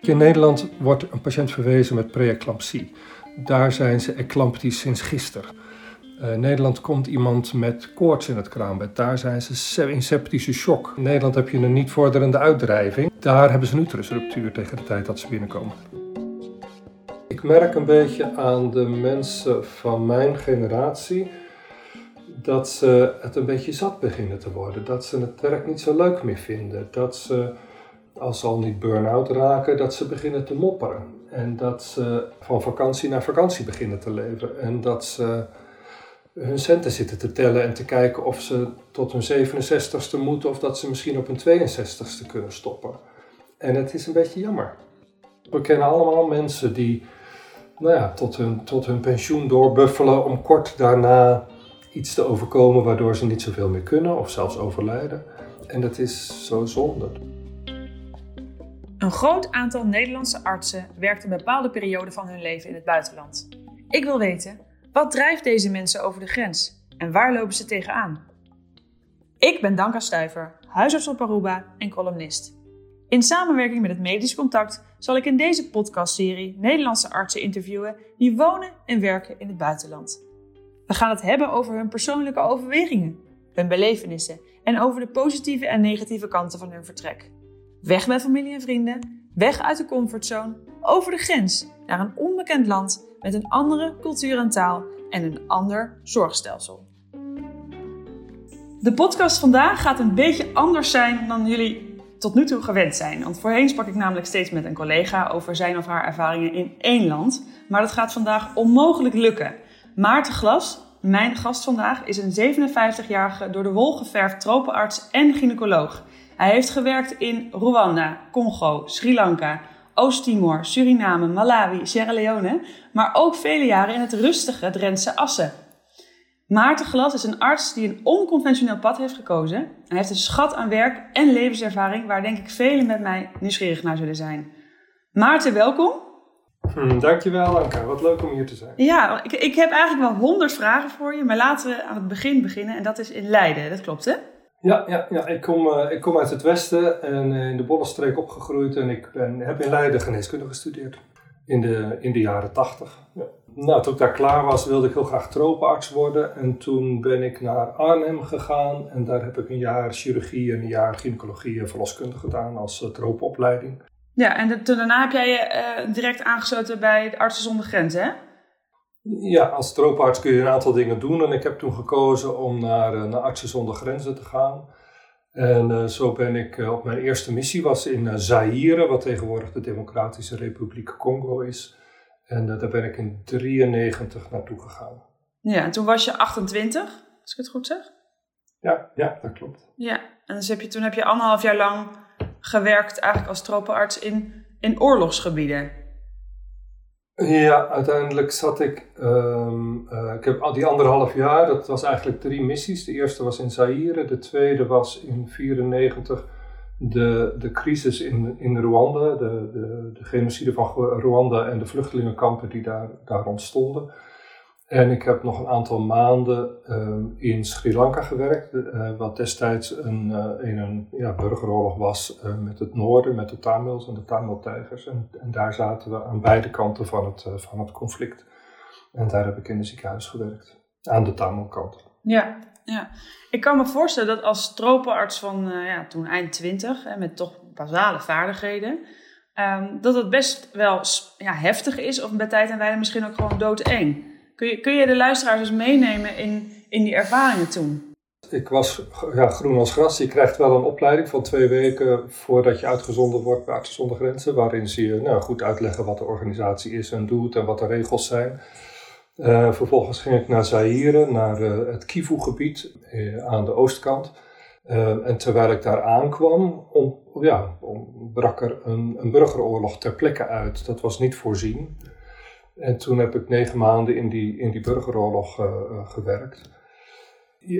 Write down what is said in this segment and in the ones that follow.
In Nederland wordt een patiënt verwezen met preeclampsie. Daar zijn ze eclamptisch sinds gisteren. In Nederland komt iemand met koorts in het kraambed. Daar zijn ze in septische shock. In Nederland heb je een niet vorderende uitdrijving. Daar hebben ze een uterusruptuur tegen de tijd dat ze binnenkomen. Ik merk een beetje aan de mensen van mijn generatie dat ze het een beetje zat beginnen te worden. Dat ze het werk niet zo leuk meer vinden. Dat ze, als ze al niet burn-out raken, dat ze beginnen te mopperen. En dat ze van vakantie naar vakantie beginnen te leven. En dat ze hun centen zitten te tellen en te kijken of ze tot hun 67ste moeten of dat ze misschien op hun 62ste kunnen stoppen. En het is een beetje jammer. We kennen allemaal mensen die nou ja, tot, hun, tot hun pensioen doorbuffelen om kort daarna iets te overkomen waardoor ze niet zoveel meer kunnen of zelfs overlijden. En dat is zo zonde. Een groot aantal Nederlandse artsen werkt een bepaalde periode van hun leven in het buitenland. Ik wil weten, wat drijft deze mensen over de grens en waar lopen ze tegenaan? Ik ben Danka Stuiver, huisarts op Aruba en columnist. In samenwerking met het Medisch Contact zal ik in deze podcastserie Nederlandse artsen interviewen die wonen en werken in het buitenland. We gaan het hebben over hun persoonlijke overwegingen, hun belevenissen en over de positieve en negatieve kanten van hun vertrek. Weg met familie en vrienden, weg uit de comfortzone, over de grens naar een onbekend land met een andere cultuur en taal en een ander zorgstelsel. De podcast vandaag gaat een beetje anders zijn dan jullie tot nu toe gewend zijn. Want voorheen sprak ik namelijk steeds met een collega over zijn of haar ervaringen in één land. Maar dat gaat vandaag onmogelijk lukken. Maarten Glas, mijn gast vandaag, is een 57-jarige door de wol geverfd tropenarts en gynaecoloog. Hij heeft gewerkt in Rwanda, Congo, Sri Lanka, Oost-Timor, Suriname, Malawi, Sierra Leone, maar ook vele jaren in het rustige Drentse Assen. Maarten Glas is een arts die een onconventioneel pad heeft gekozen. Hij heeft een schat aan werk en levenservaring waar denk ik velen met mij nieuwsgierig naar zullen zijn. Maarten, welkom. Hm, dankjewel Anka, wat leuk om hier te zijn. Ja, ik, ik heb eigenlijk wel honderd vragen voor je, maar laten we aan het begin beginnen en dat is in Leiden, dat klopt hè? Ja, ja, ja. Ik, kom, uh, ik kom uit het westen en uh, in de Bollenstreek opgegroeid en ik ben, heb in Leiden geneeskunde gestudeerd in de, in de jaren tachtig. Ja. Nou, toen ik daar klaar was wilde ik heel graag tropenarts worden en toen ben ik naar Arnhem gegaan en daar heb ik een jaar chirurgie en een jaar gynaecologie en verloskunde gedaan als uh, tropenopleiding. Ja, en de, toen daarna heb jij je direct aangesloten bij de Artsen zonder Grenzen, hè? Ja, als trooparts kun je een aantal dingen doen. En ik heb toen gekozen om naar, eh, naar Artsen zonder Grenzen te gaan. En uh, zo ben ik op mijn eerste missie, was in Zaire, wat tegenwoordig de Democratische Republiek Congo is. En daar ben ik in 93 naartoe gegaan. Ja, en toen was je 28, als ik het goed zeg? Ja, ja dat klopt. Ja, en dus heb je, toen heb je anderhalf jaar lang gewerkt eigenlijk als tropenarts in, in oorlogsgebieden. Ja, uiteindelijk zat ik, um, uh, ik heb die anderhalf jaar, dat was eigenlijk drie missies. De eerste was in Zaire, de tweede was in 94 de, de crisis in, in Rwanda, de, de, de genocide van Rwanda en de vluchtelingenkampen die daar, daar ontstonden. En ik heb nog een aantal maanden um, in Sri Lanka gewerkt, uh, wat destijds een, uh, in een ja, burgeroorlog was uh, met het noorden, met de Tamils en de Tamil-tijgers. En, en, daar zaten we aan beide kanten van het, van het conflict. En daar heb ik in een ziekenhuis gewerkt, aan de Tamil-kant. Ja, ja, ik kan me voorstellen dat als tropenarts van ja, toen eind twintig, met toch basale vaardigheden, um, dat het best wel ja, heftig is, of bij tijd en wijle misschien ook gewoon doodeng. Kun je, kun je de luisteraars eens meenemen in, in die ervaringen toen? Ik was ja, groen als gras. Je krijgt wel een opleiding van twee weken voordat je uitgezonden wordt bij Artsen zonder Grenzen. Waarin ze je nou, goed uitleggen wat de organisatie is en doet en wat de regels zijn. Uh, vervolgens ging ik naar Zaire, naar uh, het Kivu-gebied uh, aan de oostkant. en terwijl ik daar aankwam, om, ja, om, brak er een, een burgeroorlog ter plekke uit. Dat was niet voorzien. En toen heb ik negen maanden in die, in die burgeroorlog uh, gewerkt.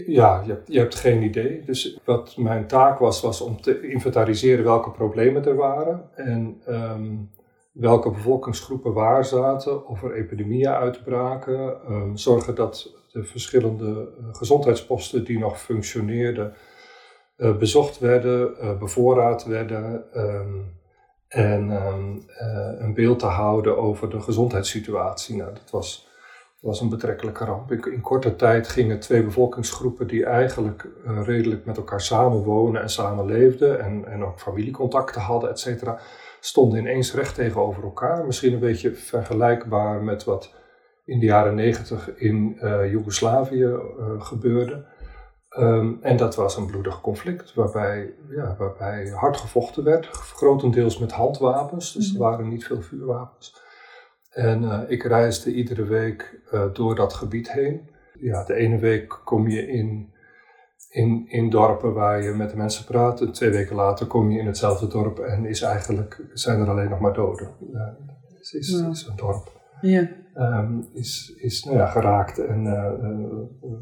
Ja, je hebt, je hebt geen idee. Dus wat mijn taak was, was om te inventariseren welke problemen er waren. En um, welke bevolkingsgroepen waar zaten, of er epidemieën uitbraken. Um, zorgen dat de verschillende gezondheidsposten die nog functioneerden, bezocht werden, bevoorraad werden ehm, en ehm, een beeld te houden over de gezondheidssituatie. Nou, dat was, was een betrekkelijke ramp. In, in, korte tijd gingen twee bevolkingsgroepen die eigenlijk redelijk met elkaar samenwonen en samenleefden en, en ook familiecontacten hadden, et cetera, stonden ineens recht tegenover elkaar. Misschien een beetje vergelijkbaar met wat in de jaren negentig in uh, Joegoslavië gebeurde. Um, en dat was een bloedig conflict waarbij, ja, waarbij hard gevochten werd, grotendeels met handwapens, dus er mhm. waren niet veel vuurwapens. En uh, ik reisde iedere week door dat gebied heen. Ja, de ene week kom je in, in, in dorpen waar je met de mensen praat, en twee weken later kom je in hetzelfde dorp en is eigenlijk, zijn er alleen nog maar doden. het is, ja. is een dorp ja. Ehm, is, is nou ja, geraakt en uh,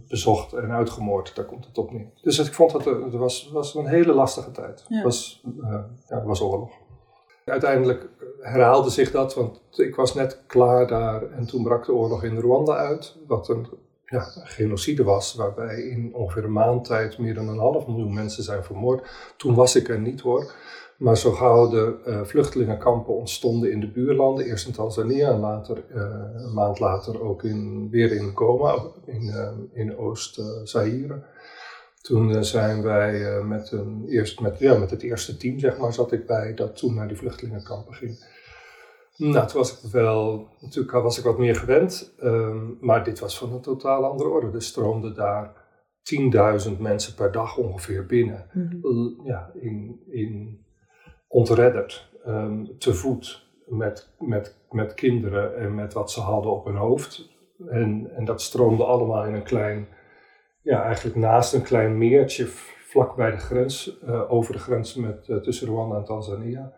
bezocht en uitgemoord. Daar komt het op neer. Dus ik vond dat het was, was een hele lastige tijd. Het was, uh, ja, was oorlog. Uiteindelijk herhaalde zich dat, want ik was net klaar daar en toen brak de oorlog in Rwanda uit. Wat een ja, genocide was, waarbij in ongeveer een maand tijd meer dan een half miljoen mensen zijn vermoord. Toen was ik er niet hoor. Maar zo gauw de uh, vluchtelingenkampen ontstonden in de buurlanden, eerst in Tanzania en later, uh, een maand later ook in, weer in Goma, in, uh, in Oost-Zaire. Toen zijn wij met, een, eerst met, ja, met het eerste team, zeg maar, zat ik bij, dat toen naar die vluchtelingenkampen ging. Nou, toen was ik wel, natuurlijk was ik wat meer gewend, um, maar dit was van een totaal andere orde. Er stroomden daar 10.000 mensen per dag ongeveer binnen. Mm -hmm. Ja, in, in ontredderd, um, te voet, met, met, met kinderen en met wat ze hadden op hun hoofd. En, en dat stroomde allemaal in een klein, ja, eigenlijk naast een klein meertje vlak bij de grens, uh, over de grens met, uh, tussen Rwanda en Tanzania.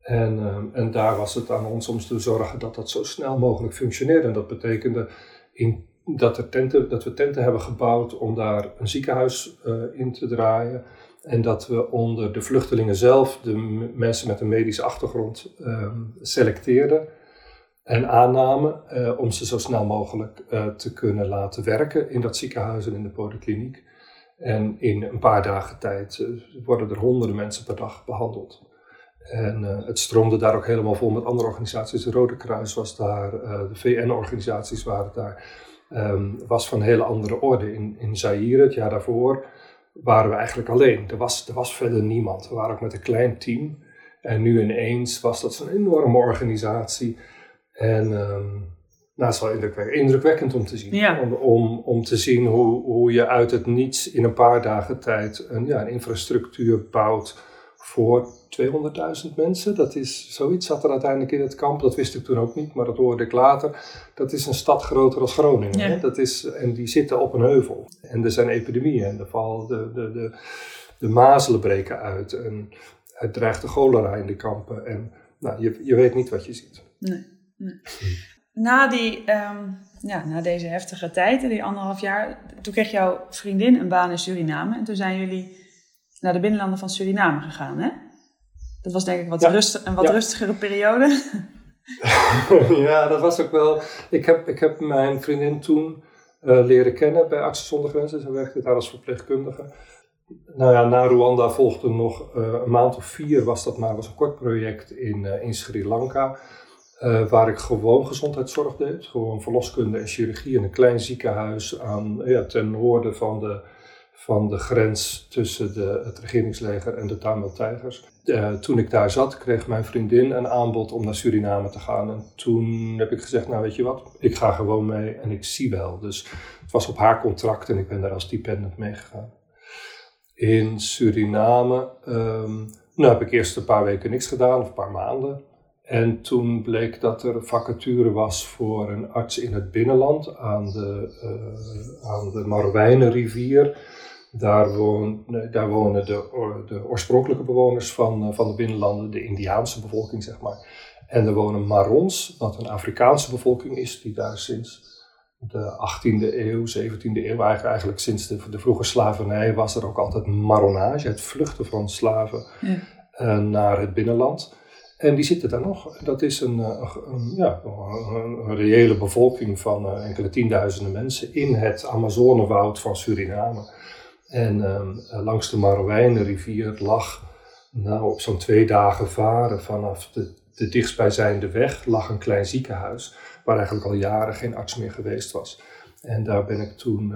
En, um, en daar was het aan ons om te zorgen dat dat zo snel mogelijk functioneerde. En dat betekende in, dat, er tenten, dat we tenten hebben gebouwd om daar een ziekenhuis uh, in te draaien. En dat we onder de vluchtelingen zelf de mensen met een medische achtergrond um, selecteerden en aannamen uh, om ze zo snel mogelijk uh, te kunnen laten werken in dat ziekenhuis en in de polykliniek. En in een paar dagen tijd uh, worden er honderden mensen per dag behandeld. En het stroomde daar ook helemaal vol met andere organisaties. Het Rode Kruis was daar, de VN-organisaties waren daar. Um, was van hele andere orde. In, in Zaire, het jaar daarvoor, waren we eigenlijk alleen. Er was, er was verder niemand. We waren ook met een klein team. En nu ineens was dat zo'n enorme organisatie. En um, nou, het is wel indrukwekkend, indrukwekkend om te zien. Om, om, om, te zien hoe, hoe je uit het niets in een paar dagen tijd een, ja, een infrastructuur bouwt voor 200.000 mensen. Dat is, zoiets zat er uiteindelijk in het kamp. Dat wist ik toen ook niet, maar dat hoorde ik later. Dat is een stad groter als Groningen. Hè? Dat is, en die zitten op een heuvel. En er zijn epidemieën. En de, de, de, de, de mazelen breken uit. En het dreigt de cholera in de kampen. En nou, je, je weet niet wat je ziet. Nee. nee. Na, die, um, ja, na deze heftige tijd, die anderhalf jaar, toen kreeg jouw vriendin een baan in Suriname. En toen zijn jullie naar de binnenlanden van Suriname gegaan, hè? Dat was denk ik wat rustig, een wat rustigere periode. ja, dat was ook wel. Ik heb, ik heb mijn vriendin toen uh, leren kennen bij Artsen zonder Grenzen. Ze werkte daar als verpleegkundige. Nou ja, na Rwanda volgde nog uh, een maand of vier, was dat maar, was een kort project in, uh, in Sri Lanka. waar ik gewoon gezondheidszorg deed. Gewoon verloskunde en chirurgie in een klein ziekenhuis aan, ja, ten noorden van de van de grens tussen de, het regeringsleger en de Tamil-tijgers. Uh, toen ik daar zat, kreeg mijn vriendin een aanbod om naar Suriname te gaan. En toen heb ik gezegd, nou weet je wat, ik ga gewoon mee en ik zie wel. Dus het was op haar contract en ik ben daar als dependent meegegaan. In Suriname um, nou heb ik eerst een paar weken niks gedaan, of een paar maanden. En toen bleek dat er vacature was voor een arts in het binnenland aan de, uh, aan de Marwijnenrivier. Daar, woon, daar wonen de, de, oorspronkelijke bewoners van, eh, van de binnenlanden, de Indiaanse bevolking zeg maar. En er wonen Marons, wat een Afrikaanse bevolking is, die daar sinds de 18e eeuw, 17e eeuw, eigenlijk sinds de, de vroege slavernij, was er ook altijd marronage, het vluchten van slaven ja. uh, naar het binnenland. En die zitten daar nog. Dat is een, eh, een ja, een, reële bevolking van enkele tienduizenden mensen in het Amazonewoud van Suriname. En ehm, langs de Marowijnenrivier lag, nou op zo'n twee dagen varen vanaf de, de dichtstbijzijnde weg, lag een klein ziekenhuis waar eigenlijk al jaren geen arts meer geweest was. En daar ben ik toen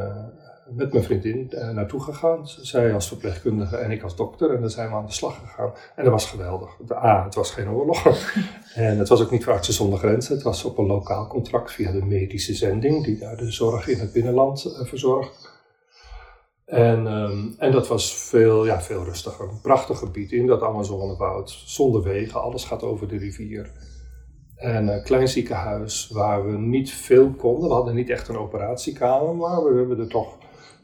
met mijn vriendin uh, naartoe gegaan. Zij als verpleegkundige en ik als dokter. En dan zijn we aan de slag gegaan. En dat was geweldig. A, het was geen oorlog. en het was ook niet voor Artsen zonder Grenzen. Het was op een lokaal contract via de medische zending, die daar de zorg in het binnenland uh, verzorgt. En, um, en dat was veel, ja, veel rustiger. Een prachtig gebied in dat Amazonewoud. Zonder wegen, alles gaat over de rivier. En een klein ziekenhuis waar we niet veel konden. We hadden niet echt een operatiekamer, maar we hebben er toch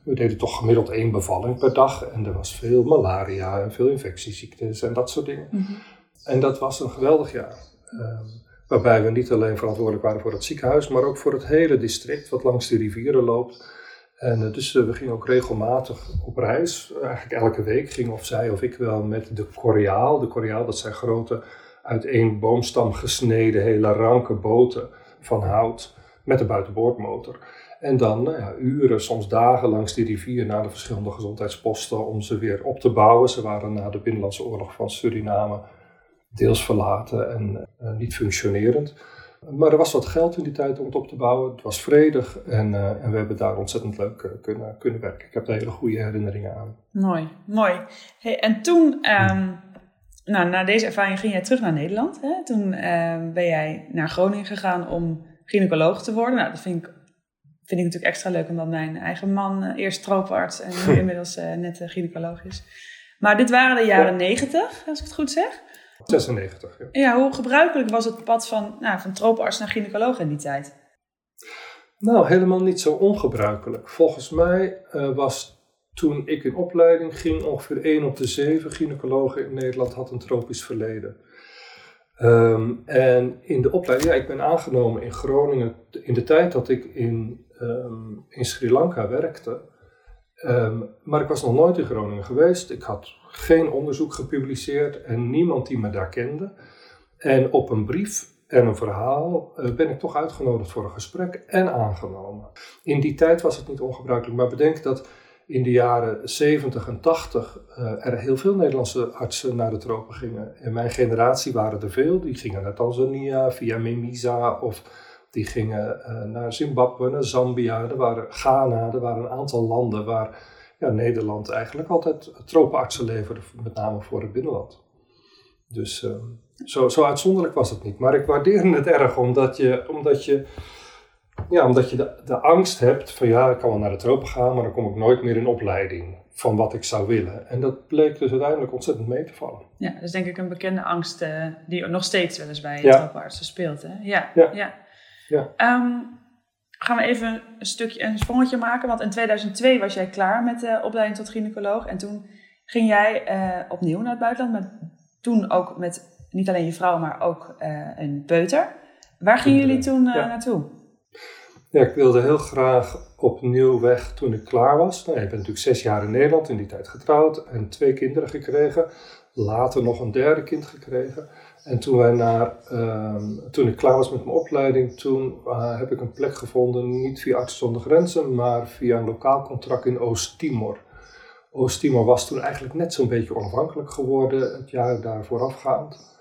we deden toch gemiddeld één bevalling per dag. En er was veel malaria en veel infectieziektes en dat soort dingen. Mhm. En dat was een geweldig jaar. Um, waarbij we niet alleen verantwoordelijk waren voor het ziekenhuis, maar ook voor het hele district wat langs de rivieren loopt. En uh, dus uh, we gingen ook regelmatig op reis. Eigenlijk elke week ging of zij of ik wel met de Coriaal. De Coriaal, dat zijn grote, uit één boomstam gesneden, hele ranke boten van hout met een buitenboordmotor. En dan nou ja, uren, soms dagen langs die rivier naar de verschillende gezondheidsposten om ze weer op te bouwen. Ze waren na de Binnenlandse Oorlog van Suriname deels verlaten en uh, niet functionerend. Maar er was wat geld in die tijd om het op te bouwen. Het was vredig en, uh, en we hebben daar ontzettend leuk uh, kunnen, kunnen werken. Ik heb daar hele goede herinneringen aan. Mooi, mooi. Hey, en toen, um, nou, na deze ervaring ging jij terug naar Nederland. Hè? Toen uh, ben jij naar Groningen gegaan om gynaecoloog te worden. Nou, dat vind ik vind ik natuurlijk extra leuk omdat mijn eigen man uh, eerst trooparts en nu inmiddels net gynaecoloog is. Maar dit waren de jaren negentig, als ik het goed zeg. 96, ja. Ja, hoe gebruikelijk was het pad van, nou, van trooparts naar gynaecoloog in die tijd? Nou, helemaal niet zo ongebruikelijk. Volgens mij was toen ik in opleiding ging, ongeveer 1 op de 7 gynaecologen in Nederland had een tropisch verleden. Um, en in de opleiding, ja, ik ben aangenomen in Groningen in de tijd dat ik in, um, in Sri Lanka werkte. Um, maar ik was nog nooit in Groningen geweest. Ik had geen onderzoek gepubliceerd en niemand die me daar kende. En op een brief en een verhaal uh, ben ik toch uitgenodigd voor een gesprek en aangenomen. In die tijd was het niet ongebruikelijk, maar bedenk dat in de jaren 70 en 80 uh, er heel veel Nederlandse artsen naar de tropen gingen. In mijn generatie waren er veel. Die gingen naar Tanzania via Memisa of die gingen uh, naar Zimbabwe, naar Zambia. Er waren Ghana, er waren een aantal landen waar ja, Nederland eigenlijk altijd tropenartsen leverde, met name voor het binnenland. Dus uh, zo, zo uitzonderlijk was het niet. Maar ik waardeerde het erg omdat je, omdat je ja, omdat je de, de angst hebt van ja, ik kan wel naar de tropen gaan, maar dan kom ik nooit meer in opleiding van wat ik zou willen. En dat bleek dus uiteindelijk ontzettend mee te vallen. Ja, dat is denk ik een bekende angst uh, die nog steeds wel eens bij ja. tropenartsen speelt. Hè? Ja, ja. ja. ja. Um, gaan we even een stukje, een sprongetje maken. Want in 2002 was jij klaar met de opleiding tot gynaecoloog. En toen ging jij uh, opnieuw naar het buitenland. Met, toen ook met niet alleen je vrouw, maar ook uh, een peuter. Waar gingen jullie toen naartoe? Ja, ik wilde heel graag opnieuw weg toen ik klaar was. Nou, ik ben natuurlijk zes jaar in Nederland, in die tijd getrouwd en twee kinderen gekregen. Later nog een derde kind gekregen. En toen, naar, uh, toen ik klaar was met mijn opleiding, toen uh, heb ik een plek gevonden, niet via Artsen zonder Grenzen, maar via een lokaal contract in Oost-Timor. Oost-Timor was toen eigenlijk net zo'n beetje onafhankelijk geworden, het jaar daar voorafgaand.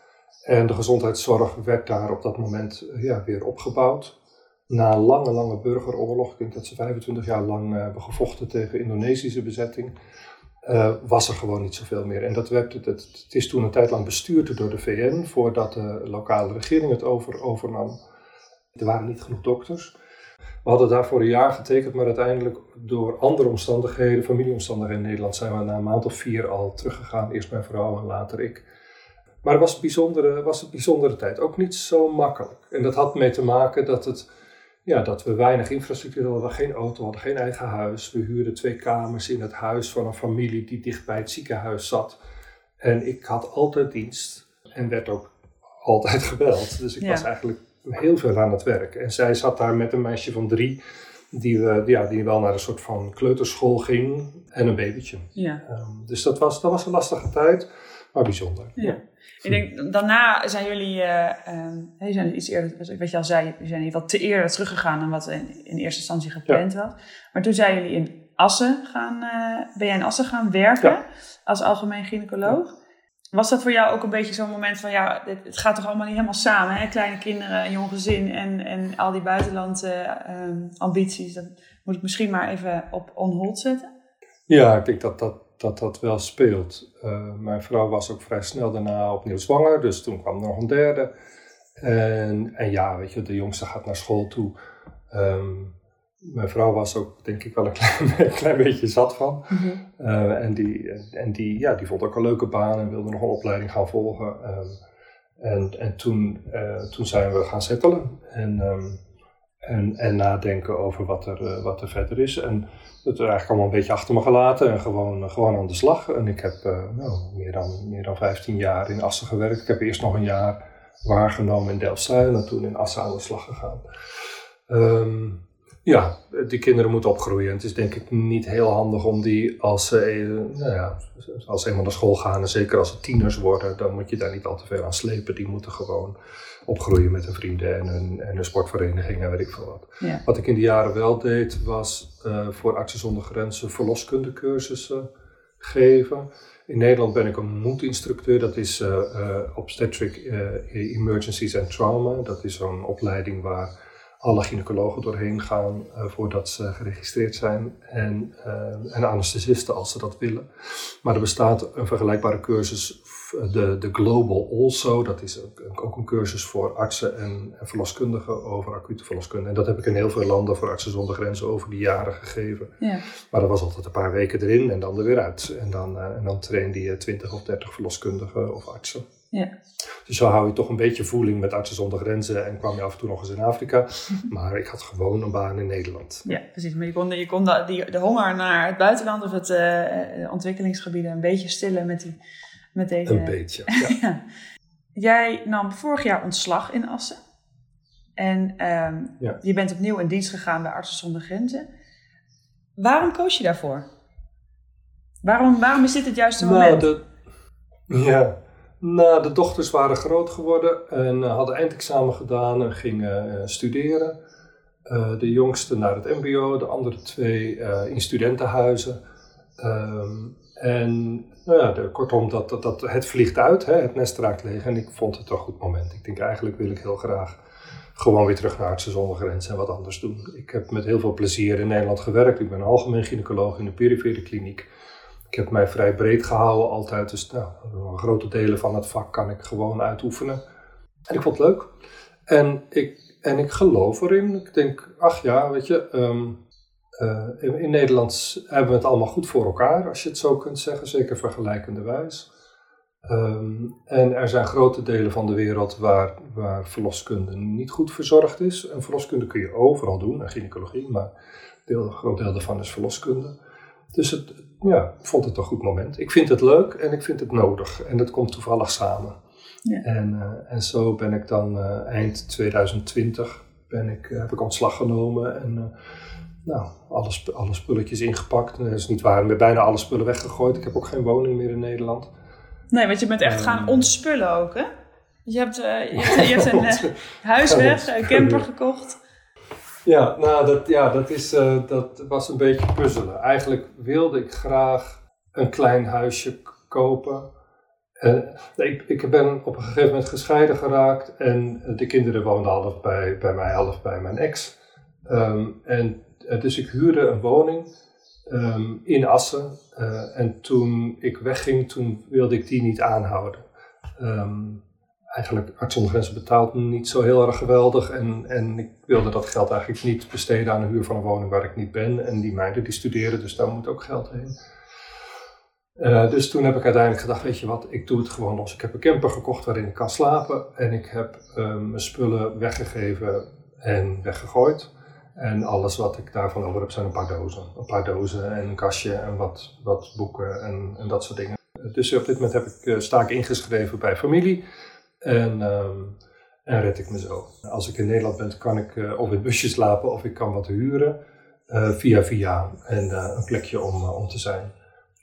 En de gezondheidszorg werd daar op dat moment ja, weer opgebouwd na lange, lange burgeroorlog, ik denk dat ze 25 jaar lang uh, hebben gevochten tegen Indonesische bezetting, uh, was er gewoon niet zoveel meer. En dat werd, het, het, is toen een tijd lang bestuurd door de VN, voordat de lokale regering het over, overnam. Er waren niet genoeg dokters. We hadden daarvoor een jaar getekend, maar uiteindelijk door andere omstandigheden, familieomstandigheden in Nederland, zijn we na een maand of vier al teruggegaan. Eerst mijn vrouw en later ik. Maar het was een bijzondere, was een bijzondere tijd. Ook niet zo makkelijk. En dat had mee te maken dat het ja, dat we weinig infrastructuur hadden, geen auto hadden, geen eigen huis. We huurden twee kamers in het huis van een familie die dicht bij het ziekenhuis zat. En ik had altijd dienst en werd ook altijd gebeld. Dus ik was eigenlijk heel veel aan het werk. En zij zat daar met een meisje van drie, die, we, ja, die wel naar een soort van kleuterschool ging en een babytje. Ja. Um, dus dat was, dat was een lastige tijd, maar bijzonder. Ja. Ik denk, daarna zijn jullie, uh, zijn iets eerder, wat je al zei, jullie zijn wat te eerder teruggegaan dan wat in, in eerste instantie gepland ja. was. Maar toen zijn jullie in Assen gaan, ben jij in Assen gaan werken als algemeen gynaecoloog. Was dat voor jou ook een beetje zo'n moment van, ja, het gaat toch allemaal niet helemaal samen, hè? Kleine kinderen, jong gezin en, en al die buitenlandse ehm, ambities. Dat moet ik misschien maar even op on hold zetten. Ja, ik denk dat dat, dat, dat wel speelt. Uh, mijn vrouw was ook vrij snel daarna opnieuw zwanger, dus toen kwam er nog een derde. En, en ja, weet je, de jongste gaat naar school toe. Um, mijn vrouw was ook, denk ik, wel een klein, klein beetje zat van. Mhm. Eh, en die, en die, ja, die vond ook een leuke baan en wilde nog een opleiding gaan volgen. Um, en en toen, uh, toen zijn we gaan settelen en, um, en, en nadenken over wat er, uh, wat er verder is. En dat is eigenlijk allemaal een beetje achter me gelaten en gewoon, gewoon aan de slag. En ik heb nou, meer, dan, meer dan 15 jaar in Assen gewerkt. Ik heb eerst nog een jaar waargenomen in Delfzijl en toen in Assen aan de slag gegaan. Um, ja, die kinderen moeten opgroeien. Het is denk ik niet heel handig om die als ze, eh, nou ja, als ze eenmaal naar school gaan en zeker als ze tieners worden, dan moet je daar niet al te veel aan slepen. Die moeten gewoon opgroeien met hun vrienden en een, en een sportvereniging en weet ik veel wat. Wat ik in die jaren wel deed, was uh, voor Artsen zonder Grenzen verloskundecursussen geven. In Nederland ben ik een moedinstructeur, dat is uh, uh, Obstetric Emergencies and Trauma. Dat is zo'n opleiding waar alle gynaecologen doorheen gaan uh, voordat ze geregistreerd zijn en, uh, en anesthesisten als ze dat willen. Maar er bestaat een vergelijkbare cursus, de, de Global Also, dat is ook, ook een cursus voor artsen en, en, verloskundigen over acute verloskunde. En dat heb ik in heel veel landen voor Artsen zonder Grenzen over die jaren gegeven. Ja. Maar dat was altijd een paar weken erin en dan er weer uit. En dan, uh, en dan trainde je 20 of 30 verloskundigen of artsen. Ja. Dus zo hou je toch een beetje voeling met Artsen zonder Grenzen en kwam je af en toe nog eens in Afrika. Maar ik had gewoon een baan in Nederland. Ja, precies. Maar je kon, je kon de, die, de honger naar het buitenland of het uh, ontwikkelingsgebieden een beetje stillen met, die, met deze... Een beetje, ja. Jij nam vorig jaar ontslag in Assen. En um, ja. je bent opnieuw in dienst gegaan bij Artsen zonder Grenzen. Waarom koos je daarvoor? Waarom, waarom is dit het juiste nou, moment? De, ja, nou, de dochters waren groot geworden en uh, hadden eindexamen gedaan en gingen uh, studeren. Uh, de jongste naar het MBO, de andere twee in studentenhuizen. Um, en nou ja, kortom, dat, dat, het vliegt uit, hè, het nest raakt leeg. En ik vond het een goed moment. Ik denk eigenlijk wil ik heel graag gewoon weer terug naar zonder Grenzen en wat anders doen. Ik heb met heel veel plezier in Nederland gewerkt. Ik ben algemeen gynaecoloog in de perifere kliniek. Ik heb mij vrij breed gehouden altijd, dus nou, grote delen van het vak kan ik gewoon uitoefenen. En ik vond het leuk. En ik, en ik geloof erin. Ik denk, ach ja, weet je, ehm, eh, in, Nederland hebben we het allemaal goed voor elkaar, als je het zo kunt zeggen, zeker vergelijkende wijs. Ehm, en er zijn grote delen van de wereld waar, waar verloskunde niet goed verzorgd is. En verloskunde kun je overal doen, en gynaecologie, maar een groot deel daarvan is verloskunde. Dus het, ja, vond het een goed moment. Ik vind het leuk en ik vind het nodig. En dat komt toevallig samen. Ja. En, uh, en zo ben ik dan uh, eind 2020 ben ik, uh, heb ik ontslag genomen en nou, alle, sp alle spulletjes ingepakt. Dat is niet waar, ik bijna alle spullen weggegooid. Ik heb ook geen woning meer in Nederland. Nee, want je bent echt gaan ontspullen ook, hè? Je hebt, je hebt, je hebt een huis weg, een camper gekocht. Ja, nou, dat, ja, dat, is, uh, dat was een beetje puzzelen. Eigenlijk wilde ik graag een klein huisje kopen. Ik, ik ben op een gegeven moment gescheiden geraakt en de kinderen woonden half bij, bij mij, half bij mijn ex. Um, en uh, dus ik huurde een woning um, in Assen. en toen ik wegging, toen wilde ik die niet aanhouden. Um, eigenlijk Arts zonder betaalt niet zo heel erg geweldig. En, en ik wilde dat geld eigenlijk niet besteden aan de huur van een woning waar ik niet ben. En die meiden die studeren, dus daar moet ook geld heen. Uh, dus toen heb ik uiteindelijk gedacht, weet je wat, ik doe het gewoon los. Ik heb een camper gekocht waarin ik kan slapen. En ik heb uh, mijn spullen weggegeven en weggegooid. En alles wat ik daarvan over heb zijn een paar dozen. Een paar dozen en een kastje en wat, wat boeken en, en dat soort dingen. Dus op dit moment heb ik, uh, sta ik ingeschreven bij familie. En, um, en red ik me zo. Als ik in Nederland ben, kan ik uh, of in het busje slapen of ik kan wat huren. Uh, via via en uh, een plekje om, om te zijn.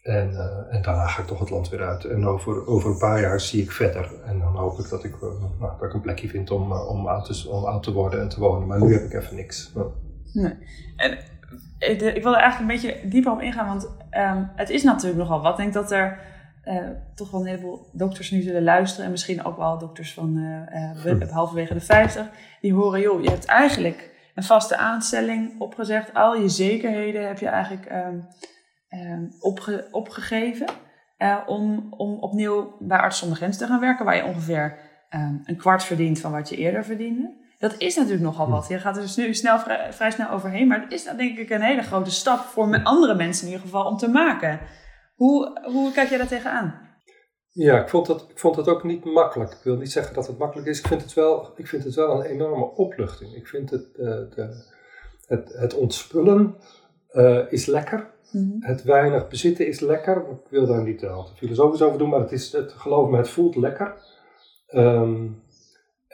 En, en daarna ga ik toch het land weer uit. En over, over een paar jaar zie ik verder. En dan hoop ik dat ik, nou, dat ik een plekje vind om, om, oud te, om oud te worden en te wonen. Maar nu heb ik even niks. Nee. En ik, ik wil er eigenlijk een beetje dieper op ingaan, want ehm, het is natuurlijk nogal wat. Ik denk dat er uh, toch wel een heleboel dokters nu zullen luisteren. En misschien ook wel dokters van uh, halverwege de 50. Die horen, joh, je hebt eigenlijk een vaste aanstelling opgezegd. Al je zekerheden heb je eigenlijk um, opge opgegeven. Uh, om, om opnieuw bij Arts zonder Grens te gaan werken. Waar je ongeveer um, een kwart verdient van wat je eerder verdiende. Dat is natuurlijk nogal wat. Je gaat er dus nu snel, vrij, vrij snel overheen. Maar het is dan denk ik een hele grote stap voor andere mensen in ieder geval om te maken. Hoe, hoe kijk jij daar tegenaan? Ja, ik vond, dat, ik vond het ook niet makkelijk. Ik wil niet zeggen dat het makkelijk is. Ik vind het wel, ik vind het wel een enorme opluchting. Ik vind het, uh, de, het, het ontspullen uh, is lekker. Mm -hmm. Het weinig bezitten is lekker. Ik wil daar niet al te filosofisch over doen, maar het is, het, geloof me, het voelt lekker. Um,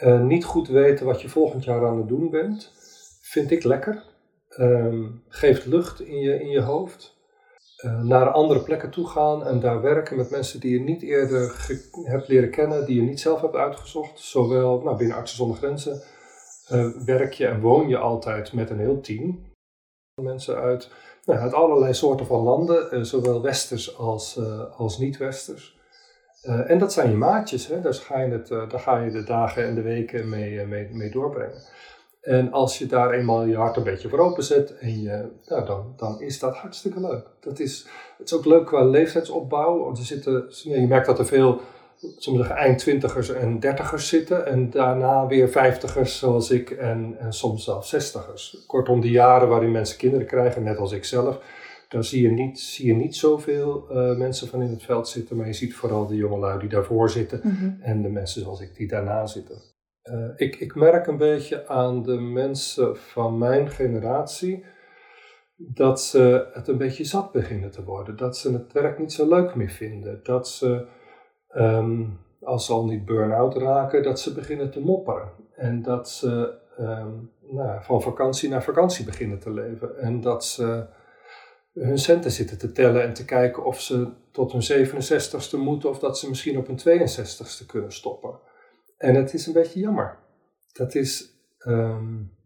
uh, niet goed weten wat je volgend jaar aan het doen bent, vind ik lekker. Um, geeft lucht in je, in je hoofd. Uh, naar andere plekken toe gaan en daar werken met mensen die je niet eerder hebt leren kennen, die je niet zelf hebt uitgezocht. Zowel nou, binnen Artsen zonder Grenzen uh, werk je en woon je altijd met een heel team. Mensen uit, nou, uit allerlei soorten van landen, uh, zowel westers als, als niet-westers. en dat zijn je maatjes, hè? Daar, ga je het, daar ga je de dagen en de weken mee, mee doorbrengen. En als je daar eenmaal je hart een beetje voor openzet, en je, nou, dan, dan is dat hartstikke leuk. Dat is, het is ook leuk qua leeftijdsopbouw. Want er zitten, je merkt dat er veel zeggen, eind twintigers en dertigers zitten. En daarna weer vijftigers zoals ik en, en soms zelfs zestigers. Kortom, die jaren waarin mensen kinderen krijgen, net als ik zelf. Dan zie je niet, zie je niet zoveel uh, mensen van in het veld zitten. Maar je ziet vooral de jongelui die daarvoor zitten. Mm -hmm. En de mensen zoals ik die daarna zitten. Uh, ik, ik merk een beetje aan de mensen van mijn generatie dat ze het een beetje zat beginnen te worden. Dat ze het werk niet zo leuk meer vinden. Dat ze, als ze al niet burn-out raken, dat ze beginnen te mopperen. En dat ze um, nou, van vakantie naar vakantie beginnen te leven. En dat ze hun centen zitten te tellen en te kijken of ze tot hun 67ste moeten of dat ze misschien op hun 62ste kunnen stoppen. En het is een beetje jammer. Dat is, um,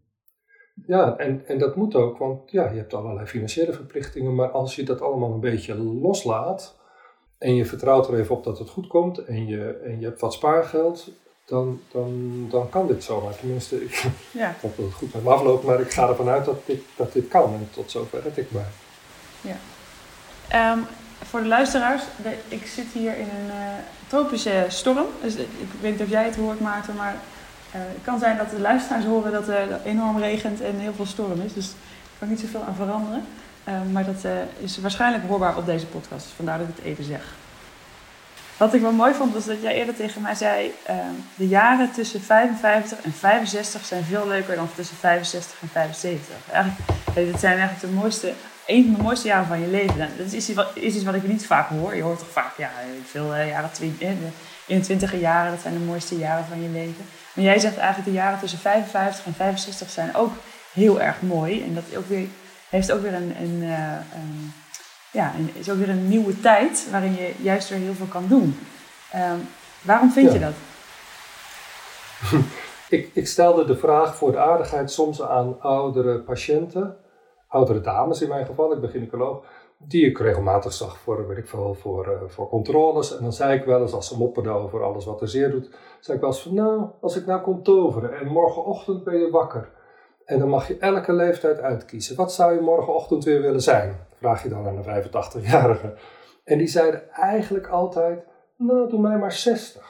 ja, en, en dat moet ook, want ja, je hebt allerlei financiële verplichtingen, maar als je dat allemaal een beetje loslaat en je vertrouwt er even op dat het goed komt en je, en je hebt wat spaargeld, dan, dan, dan kan dit zomaar. Tenminste, ik ja. hoop dat het goed met me afloopt, maar ik ga ervan uit dat dit, dat dit kan en tot zover red ik mij. Ja. Um, voor de luisteraars, ik zit hier in een uh, tropische storm. Dus ik weet niet of jij het hoort, Maarten, maar uh, het kan zijn dat de luisteraars horen dat er enorm regent en heel veel storm is. Dus daar kan niet zoveel aan veranderen. Uh, maar dat is waarschijnlijk hoorbaar op deze podcast. Vandaar dat ik het even zeg. Wat ik wel mooi vond, was dat jij eerder tegen mij zei: de jaren tussen 55 en 65 zijn veel leuker dan tussen 65 en 75. Eigenlijk, dit zijn eigenlijk de mooiste een van de mooiste jaren van je leven. Dat is iets, wat, is iets wat ik niet vaak hoor. Je hoort toch vaak, ja, veel uh, jaren, in de twintige jaren, dat zijn de mooiste jaren van je leven. Maar jij zegt eigenlijk de jaren tussen 55 en 65 zijn ook heel erg mooi. En dat ook weer, heeft ook weer een, een, um, ja, een, is ook weer een nieuwe tijd waarin je juist weer heel veel kan doen. Um, waarom vind ja. je dat? ik, ik stelde de vraag voor de aardigheid soms aan oudere patiënten oudere dames in mijn geval, ik ben gynaecoloog, die ik regelmatig zag voor, weet ik veel, voor, uh, voor controles. En dan zei ik wel eens, als ze mopperden over alles wat er zeer doet, zei ik wel eens van, nou, als ik nou kom toveren en morgenochtend ben je wakker. En dan mag je elke leeftijd uitkiezen. Wat zou je morgenochtend weer willen zijn? Vraag je dan aan een 85-jarige. En die zeiden eigenlijk altijd, nou, doe mij maar 60.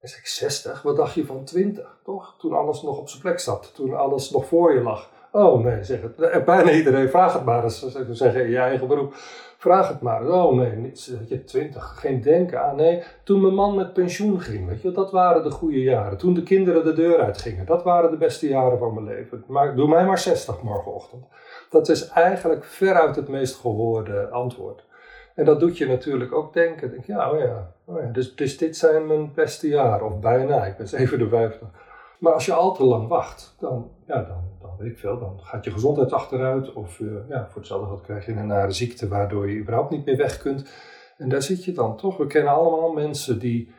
En zei ik, 60? Wat dacht je van 20, toch? Toen alles nog op zijn plek zat, toen alles nog voor je lag. Oh nee, zeg bijna iedereen, vraag het maar eens. Ze zeggen in je eigen beroep. Vraag het maar. Oh nee, niet, je twintig, geen denken aan. Nee, toen mijn man met pensioen ging, weet je, dat waren de goede jaren. Toen de kinderen de deur uitgingen, dat waren de beste jaren van mijn leven. Maar doe mij maar 60 morgenochtend. Dat is eigenlijk veruit het meest gehoorde antwoord. En dat doet je natuurlijk ook denken. Denk, ja, oh ja, oh ja dus, dus dit zijn mijn beste jaren, of bijna, ik ben 57. Maar als je al te lang wacht, dan, ja, dan ik veel, dan gaat je gezondheid achteruit. Of uh, ja, voor hetzelfde geld krijg je een nare ziekte waardoor je überhaupt niet meer weg kunt. En daar zit je dan toch. We kennen allemaal mensen die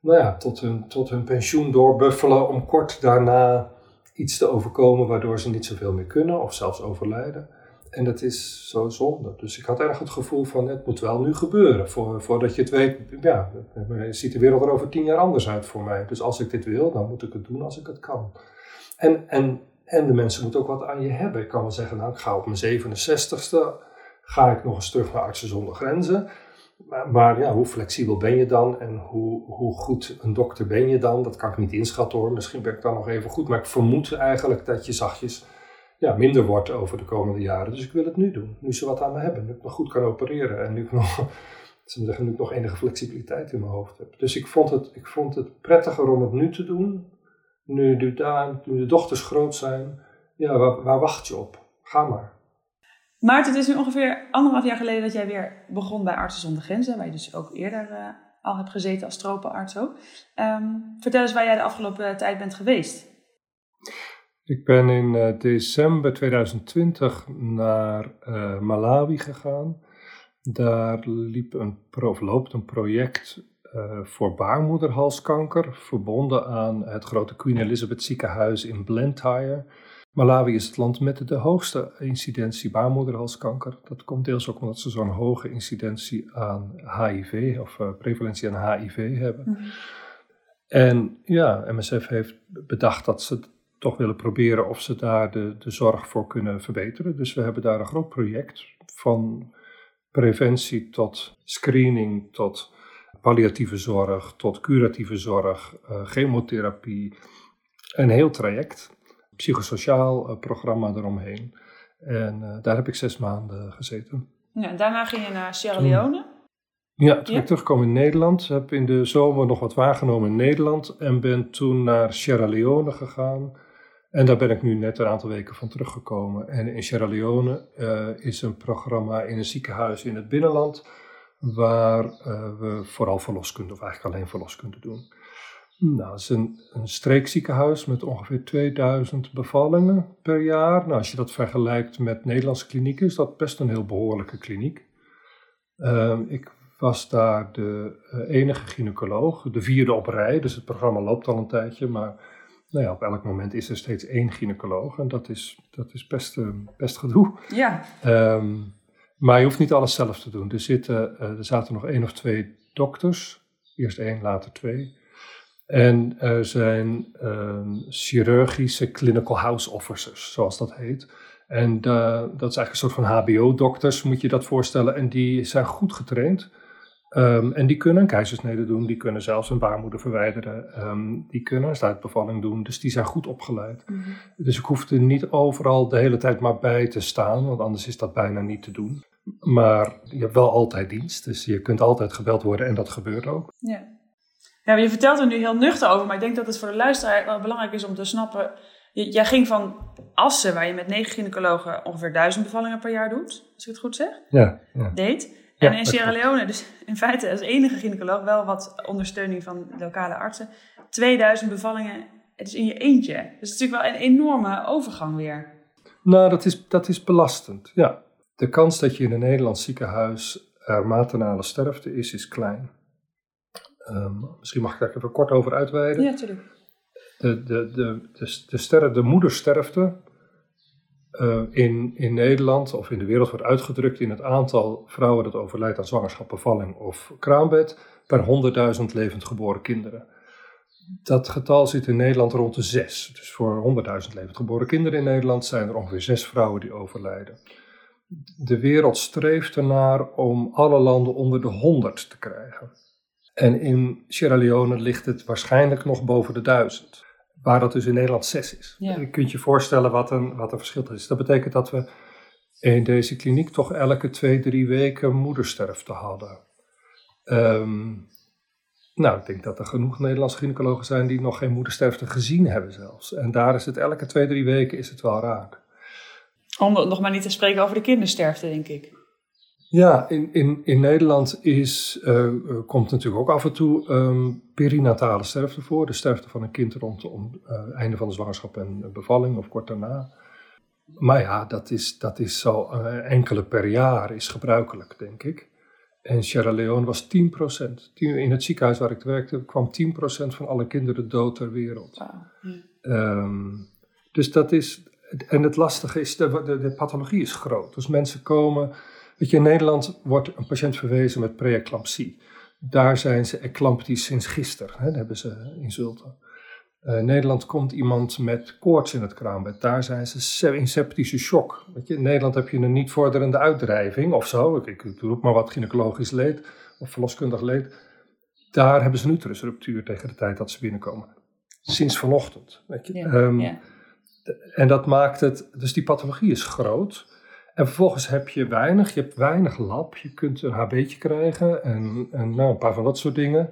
nou ja, tot, hun, tot hun pensioen doorbuffelen om kort daarna iets te overkomen waardoor ze niet zoveel meer kunnen of zelfs overlijden. En dat is zo zonde. Dus ik had erg het gevoel van het moet wel nu gebeuren. Voor, voordat je het weet, ja, ziet de wereld er over tien jaar anders uit voor mij. Dus als ik dit wil, dan moet ik het doen als ik het kan. En, en, en de mensen moeten ook wat aan je hebben. Ik kan wel zeggen, nou ik ga op mijn 67ste, ga ik nog eens terug naar Artsen zonder Grenzen. Maar, maar, ja, hoe flexibel ben je dan en hoe, hoe goed een dokter ben je dan? Dat kan ik niet inschatten hoor. Misschien ben ik dan nog even goed. Maar ik vermoed eigenlijk dat je zachtjes ja, minder wordt over de komende jaren. Dus ik wil het nu doen. Nu ze wat aan me hebben. Nu ik nog goed kan opereren. En nu ik nog, ze zeggen, nu ik nog enige flexibiliteit in mijn hoofd heb. Dus ik vond het, ik vond het prettiger om het nu te doen. Nu, nu, daar, nu de dochters groot zijn. Ja, waar, waar wacht je op? Ga maar. Maarten, het is nu ongeveer anderhalf jaar geleden dat jij weer begon bij Artsen zonder Grenzen, waar je dus ook eerder uh, al hebt gezeten als tropenarts ook. Um, vertel eens waar jij de afgelopen tijd bent geweest. Ik ben in uh, december 2020 naar uh, Malawi gegaan. Daar liep een, of loopt een project voor baarmoederhalskanker, verbonden aan het grote Queen Elizabeth ziekenhuis in Blantyre. Malawi is het land met de hoogste incidentie baarmoederhalskanker. Dat komt deels ook omdat ze zo'n hoge incidentie aan HIV of uh, prevalentie aan HIV hebben. Mhm. En ja, MSF heeft bedacht dat ze toch willen proberen of ze daar de, de zorg voor kunnen verbeteren. Dus we hebben daar een groot project van preventie tot screening, tot palliatieve zorg, tot curatieve zorg, uh, chemotherapie. Een heel traject psychosociaal uh, programma eromheen. En uh, daar heb ik zes maanden gezeten. Ja, daarna ging je naar Sierra Leone? Ja, toen ik terugkwam in Nederland, heb in de zomer nog wat waargenomen in Nederland en ben toen naar Sierra Leone gegaan. En daar ben ik nu net een aantal weken van teruggekomen. En in Sierra Leone uh, is een programma in een ziekenhuis in het binnenland, waar we vooral verloskunde, of eigenlijk alleen verloskunde doen. Nou, dat is een, een streekziekenhuis met ongeveer 2000 bevallingen per jaar. Nou, als je dat vergelijkt met Nederlandse klinieken, is dat best een heel behoorlijke kliniek. Uh, ik was daar de uh, enige gynaecoloog, de vierde op rij, dus het programma loopt al een tijdje, maar nou ja, op elk moment is er steeds één gynaecoloog en dat is, dat is best, uh, best gedoe. Ja. Um, maar je hoeft niet alles zelf te doen. Er, zitten, er zaten nog één of twee dokters, eerst één, later twee. En er zijn ehm, chirurgische clinical house officers, zoals dat heet. En uh, dat is eigenlijk een soort van HBO-dokters, moet je dat voorstellen. En die zijn goed getraind. Um, en die kunnen een keizersnede doen, die kunnen zelfs een baarmoeder verwijderen, um, die kunnen een stuitbevalling doen. Dus die zijn goed opgeleid. Mm -hmm. Dus ik hoef er niet overal de hele tijd maar bij te staan, want anders is dat bijna niet te doen. Maar je hebt wel altijd dienst, dus je kunt altijd gebeld worden en dat gebeurt ook. Ja. Ja, je vertelt er nu heel nuchter over, maar ik denk dat het voor de luisteraar wel belangrijk is om te snappen. Jij ging van Assen, waar je met negen gynaecologen ongeveer duizend bevallingen per jaar doet, als ik het goed zeg. Ja. ja. Deed. En in Sierra Leone, dus in feite als enige gynaecoloog, wel wat ondersteuning van lokale artsen, 2000 bevallingen, het is in je eentje. Dus het is natuurlijk wel een enorme overgang weer. Nou, dat is, dat is belastend, ja. De kans dat je in een Nederlands ziekenhuis er maternale sterfte is, is klein. Um, misschien mag ik daar even kort over uitweiden. Ja, natuurlijk. De, de, de, de, de, de moedersterfte uh, in, in Nederland of in de wereld wordt uitgedrukt in het aantal vrouwen dat overlijdt aan zwangerschap, bevalling of kraambed per 100.000 levend geboren kinderen. Dat getal zit in Nederland rond de 6. Dus voor 100.000 levend geboren kinderen in Nederland zijn er ongeveer 6 vrouwen die overlijden. De wereld streeft ernaar om alle landen onder de 100 te krijgen. En in Sierra Leone ligt het waarschijnlijk nog boven de duizend. Waar dat dus in Nederland zes is. Ja. Je kunt je voorstellen wat een, wat een verschil is. Dat betekent dat we in deze kliniek toch elke twee, drie weken moedersterfte hadden. Um, nou, ik denk dat er genoeg Nederlandse gynaecologen zijn die nog geen moedersterfte gezien hebben zelfs. En daar is het elke twee, drie weken is het wel raak. Om nog maar niet te spreken over de kindersterfte, denk ik. Ja, in, in, in Nederland is, uh, komt natuurlijk ook af en toe um, perinatale sterfte voor. De sterfte van een kind rondom het uh, einde van de zwangerschap en bevalling of kort daarna. Maar ja, dat is, dat is zo enkele per jaar is gebruikelijk, denk ik. En Sierra Leone was 10%. In het ziekenhuis waar ik werkte kwam 10% van alle kinderen dood ter wereld. Wow. Um, dus dat is, en het lastige is, de, de, de, pathologie is groot. Dus mensen komen, weet je, in Nederland wordt een patiënt verwezen met preeclampsie. Daar zijn ze eclamptisch sinds gisteren, hè, hebben ze insulten. Uh, Nederland komt iemand met koorts in het kraambed. Daar zijn ze in septische shock. Weet je, in Nederland heb je een niet vorderende uitdrijving of zo. Ik, ik roep maar wat gynaecologisch leed of verloskundig leed. Daar hebben ze een uterusruptuur tegen de tijd dat ze binnenkomen. Sinds vanochtend. Weet je. Ja, um, ja. En dat maakt het, dus die pathologie is groot. En vervolgens heb je weinig, je hebt weinig lab. Je kunt een HB'tje krijgen en, en nou, een paar van dat soort dingen.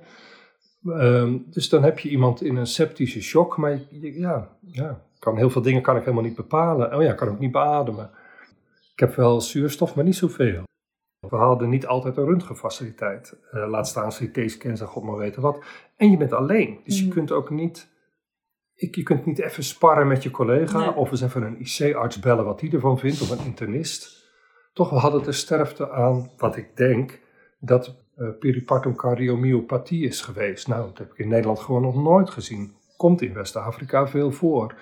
Um, dus dan heb je iemand in een septische shock, maar je, ja, ja, kan heel veel dingen kan ik helemaal niet bepalen. Oh ja, kan ook niet beademen. Ik heb wel zuurstof, maar niet zoveel. We hadden niet altijd een röntgenfaciliteit. Uh, laat staan CT-scans en god maar weten wat. En je bent alleen, dus je mm. kunt ook niet... Ik, je kunt niet even sparren met je collega of eens even een IC-arts bellen wat hij ervan vindt of een internist. Toch, we hadden de sterfte aan, wat ik denk, dat uh, peripartum cardiomyopathie is geweest. Nou, dat heb ik in Nederland gewoon nog nooit gezien. Komt in West-Afrika veel voor.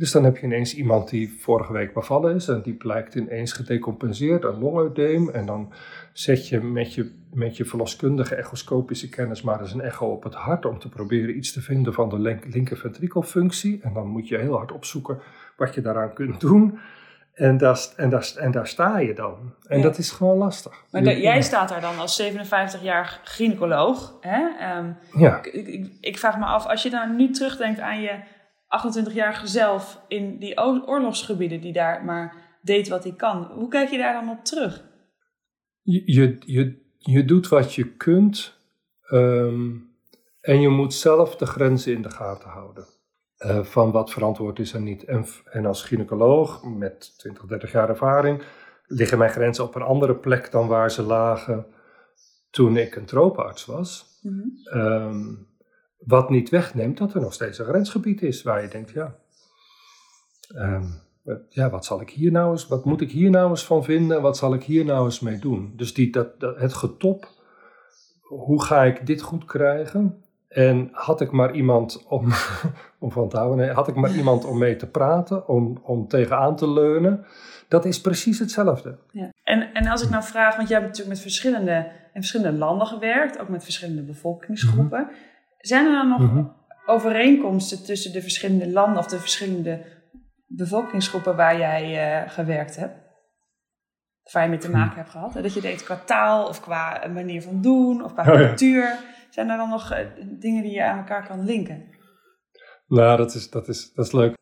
Dus dan heb je ineens iemand die vorige week bevallen is en die blijkt ineens gedecompenseerd aan longudeem. En dan zet je met je, met je verloskundige echoscopische kennis maar eens een echo op het hart om te proberen iets te vinden van de linker ventrikelfunctie. En dan moet je heel hard opzoeken wat je daaraan kunt doen. En daar, en, daar, en daar sta je dan. En dat is gewoon lastig. Maar jij staat daar dan als 57-jarig gynaecoloog. Hè? Um, ja. Ik, ik, ik, vraag me af, als je dan nu terugdenkt aan je 28-jarige zelf in die oorlogsgebieden die daar maar deed wat hij kan. Hoe kijk je daar dan op terug? Je, je, je, doet wat je kunt um, en je moet zelf de grenzen in de gaten houden. Uh, van wat verantwoord is en niet. En, en als gynaecoloog met 20, 30 jaar ervaring liggen mijn grenzen op een andere plek dan waar ze lagen toen ik een tropenarts was. Mm -hmm. um, wat niet wegneemt dat er nog steeds een grensgebied is waar je denkt, ja, um, ja, wat zal ik hier nou eens, wat moet ik hier nou eens van vinden, wat zal ik hier nou eens mee doen? Dus die, dat, dat, het getop, hoe ga ik dit goed krijgen? En had ik maar iemand om, om van te houden, nee, had ik maar iemand om mee te praten, om, om tegenaan te leunen, dat is precies hetzelfde. Ja. En, en als ik nou vraag, want jij hebt natuurlijk met verschillende, in verschillende landen gewerkt, ook met verschillende bevolkingsgroepen. Mhm. Zijn er dan nog mhm. overeenkomsten tussen de verschillende landen of de verschillende bevolkingsgroepen waar jij uh, gewerkt hebt? Of waar je mee te maken hebt gehad? Dat je deed qua taal of qua manier van doen of qua oh, cultuur. Zijn er dan nog uh, dingen die je aan elkaar kan linken? Nou, dat is, dat is, dat is leuk.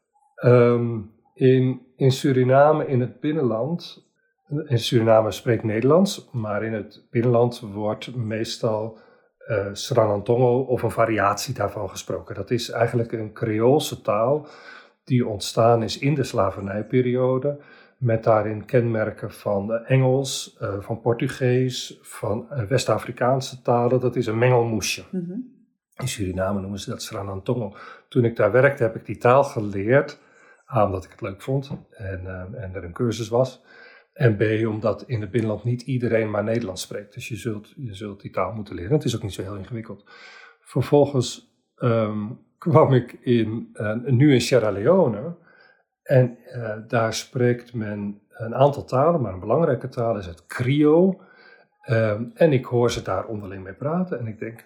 Um, in, in Suriname, in het binnenland, in Suriname spreekt Nederlands, maar in het binnenland wordt meestal uh, Sranantongo of een variatie daarvan gesproken. Dat is eigenlijk een Creoolse taal die ontstaan is in de slavernijperiode. Met daarin kenmerken van Engels, uh, van Portugees, van uh, West-Afrikaanse talen. Dat is een mengelmoesje. Mm -hmm. In Suriname noemen ze dat Sranantongo. Toen ik daar werkte heb ik die taal geleerd. A, omdat ik het leuk vond en, en er een cursus was. En B, omdat in het binnenland niet iedereen maar Nederlands spreekt. Dus je zult, je zult die taal moeten leren. Het is ook niet zo heel ingewikkeld. Vervolgens um, kwam ik in, uh, nu in Sierra Leone. En uh, daar spreekt men een aantal talen, maar een belangrijke taal is het Crio. Um, en ik hoor ze daar onderling mee praten. En ik denk,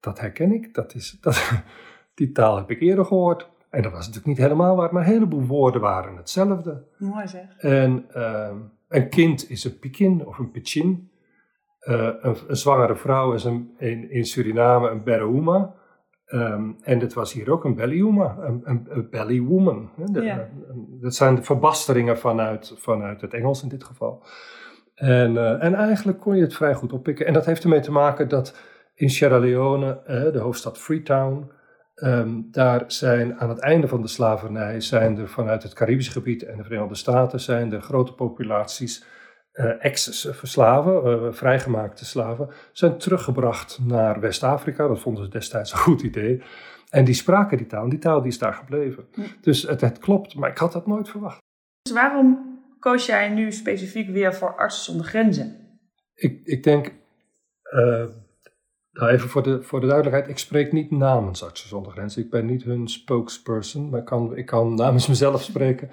dat herken ik. Dat is, dat, die taal heb ik eerder gehoord. En dat was natuurlijk niet helemaal waar, maar een heleboel woorden waren hetzelfde. Mooi zeg. En uh, een kind is een pikin of een pichin. Uh, een, een, zwangere vrouw is een, in, in Suriname een bereuma. Um, en dat was hier ook een bellyuma, een, een, een bellywoman. Ja. Dat zijn de verbasteringen vanuit, vanuit het Engels in dit geval. En, uh, en eigenlijk kon je het vrij goed oppikken. En dat heeft ermee te maken dat in Sierra Leone, uh, de hoofdstad Freetown, Um, daar zijn aan het einde van de slavernij zijn er vanuit het Caribisch gebied en de Verenigde Staten zijn er grote populaties uh, ex-slaven, uh, vrijgemaakte slaven, zijn teruggebracht naar West-Afrika. Dat vonden ze destijds een goed idee. En die spraken die taal, die taal die is daar gebleven. Dus het, het, klopt, maar ik had dat nooit verwacht. Dus waarom koos jij nu specifiek weer voor Artsen zonder Grenzen? Ik, ik denk, uh, Nou, even voor de, voor de duidelijkheid, ik spreek niet namens Artsen zonder Grenzen. Ik ben niet hun spokesperson, maar ik kan, ik kan namens mezelf spreken.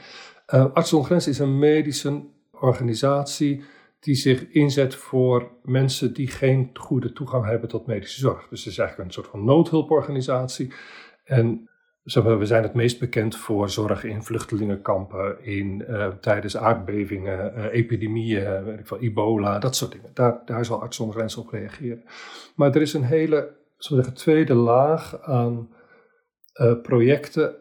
Uh, Artsen zonder Grenzen is een medische organisatie die zich inzet voor mensen die geen goede toegang hebben tot medische zorg. Dus het is eigenlijk een soort van noodhulporganisatie. En we zijn het meest bekend voor zorg in vluchtelingenkampen, in, uh, tijdens aardbevingen, uh, epidemieën, weet ik ebola, dat soort dingen. Daar, daar zal Arts zonder op reageren. Maar er is een hele zeggen, tweede laag aan uh, projecten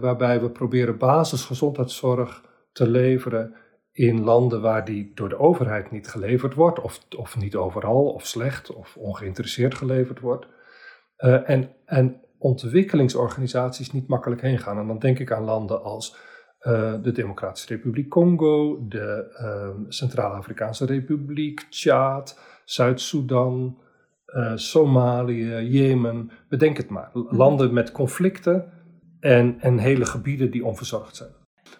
waarbij we proberen basisgezondheidszorg te leveren in landen waar die door de overheid niet geleverd wordt, of, of niet overal, of slecht, of ongeïnteresseerd geleverd wordt. en, en ontwikkelingsorganisaties niet makkelijk heen gaan. En dan denk ik aan landen als uh, de Democratische Republiek Congo, de uh, Centraal-Afrikaanse Republiek, Tjaad, Zuid-Soedan, uh, Somalië, Jemen. Bedenk het maar. Mhm. Landen met conflicten en, en hele gebieden die onverzorgd zijn.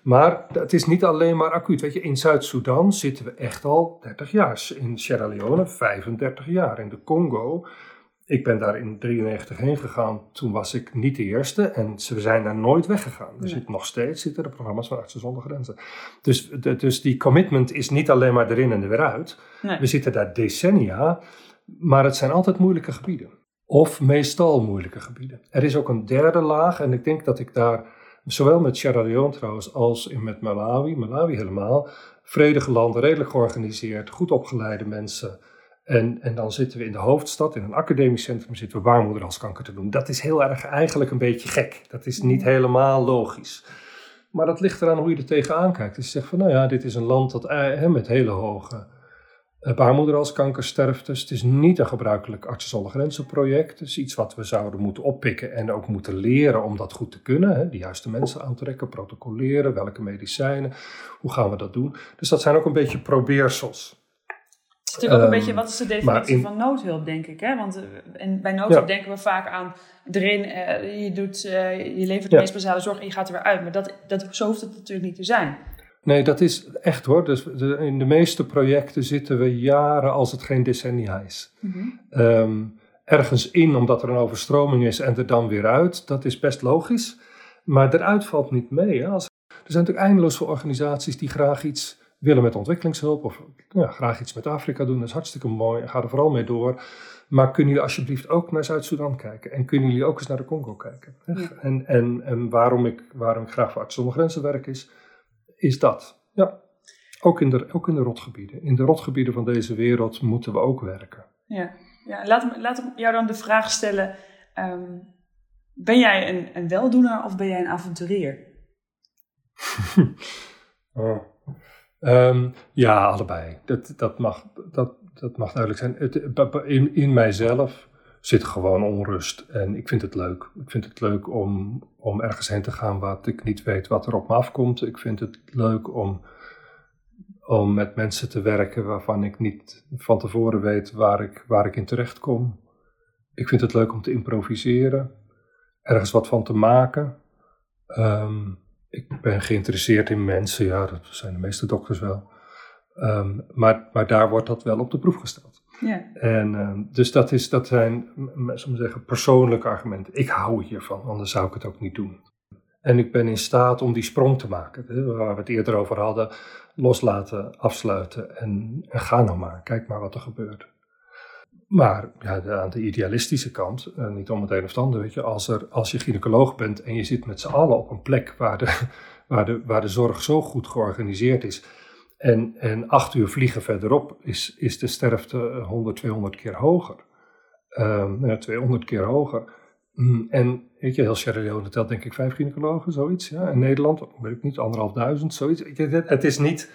Maar het is niet alleen maar acuut. Weet je, in Zuid-Soedan zitten we echt al 30 jaar. In Sierra Leone 35 jaar. In de Congo ik ben daar in 93 heen gegaan. Toen was ik niet de eerste en ze zijn daar nooit weggegaan. Er zit nog steeds zitten er programma's van Artsen zonder Grenzen. Dus, de, dus die commitment is niet alleen maar erin en er weer uit. We zitten daar decennia, maar het zijn altijd moeilijke gebieden. Of meestal moeilijke gebieden. Er is ook een derde laag en ik denk dat ik daar, zowel met Sierra Leone trouwens als in met Malawi, Malawi helemaal, vredige landen, redelijk georganiseerd, goed opgeleide mensen en, en dan zitten we in de hoofdstad, in een academisch centrum, zitten we baarmoederhalskanker te doen. Dat is heel erg eigenlijk een beetje gek. Dat is niet helemaal logisch. Maar dat ligt eraan hoe je er tegenaan kijkt. Dus je zegt van, nou ja, dit is een land dat, eh, met hele hoge eh, baarmoederhalskankersterftes. Dus het is niet een gebruikelijk artsen grenzen project. Het is iets wat we zouden moeten oppikken en ook moeten leren om dat goed te kunnen. De juiste mensen aantrekken, protocoleren, welke medicijnen, hoe gaan we dat doen. Dus dat zijn ook een beetje probeersels. Het is natuurlijk ook een beetje, ehm, wat is de definitie van noodhulp, denk ik. Hè? Want uh, bij noodhulp denken we vaak aan erin, uh, je, doet, uh, je levert de meest basale zorg en je gaat er weer uit. Maar dat, dat, zo hoeft het natuurlijk niet te zijn. Nee, dat is echt hoor. Dus de, in de meeste projecten zitten we jaren als het geen decennia is. Mm -hmm. ergens in omdat er een overstroming is en er dan weer uit, dat is best logisch. Maar eruit valt niet mee. Hè? Als, er zijn natuurlijk eindeloos veel organisaties die graag iets willen met ontwikkelingshulp of ja, graag iets met Afrika doen, dat is hartstikke mooi. Ga er vooral mee door. Maar kunnen jullie alsjeblieft ook naar Zuid-Soedan kijken? En kunnen jullie ook eens naar de Congo kijken? En, en, en waarom, ik, waarom ik graag voor Artsen zonder Grenzen werk is, is dat. Ja, ook in, de, ook in de rotgebieden. In de rotgebieden van deze wereld moeten we ook werken. Ja, ja laat, me, laat me jou dan de vraag stellen. Ehm, ben jij een, een weldoener of ben jij een avonturier? oh. Um, ja, allebei. Dat, dat, mag, dat, dat mag duidelijk zijn. Het, in, in mijzelf zit gewoon onrust. En ik vind het leuk. Ik vind het leuk om, om ergens heen te gaan wat ik niet weet wat er op me afkomt. Ik vind het leuk om, om met mensen te werken waarvan ik niet van tevoren weet waar ik, waar ik in terecht kom. Ik vind het leuk om te improviseren. Ergens wat van te maken. Um, ik ben geïnteresseerd in mensen, ja, dat zijn de meeste dokters wel. Um, maar, maar daar wordt dat wel op de proef gesteld. Ja. En um, dus dat, is, dat zijn, zeggen, persoonlijke argumenten. Ik hou hiervan, anders zou ik het ook niet doen. En ik ben in staat om die sprong te maken, hè, waar we het eerder over hadden, loslaten, afsluiten en, en ga nou maar, kijk maar wat er gebeurt. Maar ja, aan de idealistische kant, eh, niet om het een of ander, weet je, als, er, als je gynaecoloog bent en je zit met z'n allen op een plek waar de, waar, de, waar de zorg zo goed georganiseerd is, en, en acht uur vliegen verderop is, is de sterfte 100, 200 keer hoger. Um, ja, 200 keer hoger. Mm, en weet je, heel Sierra Leone telt denk ik vijf gynaecologen, zoiets. Ja. In Nederland, weet ik niet, anderhalfduizend, zoiets. Het is niet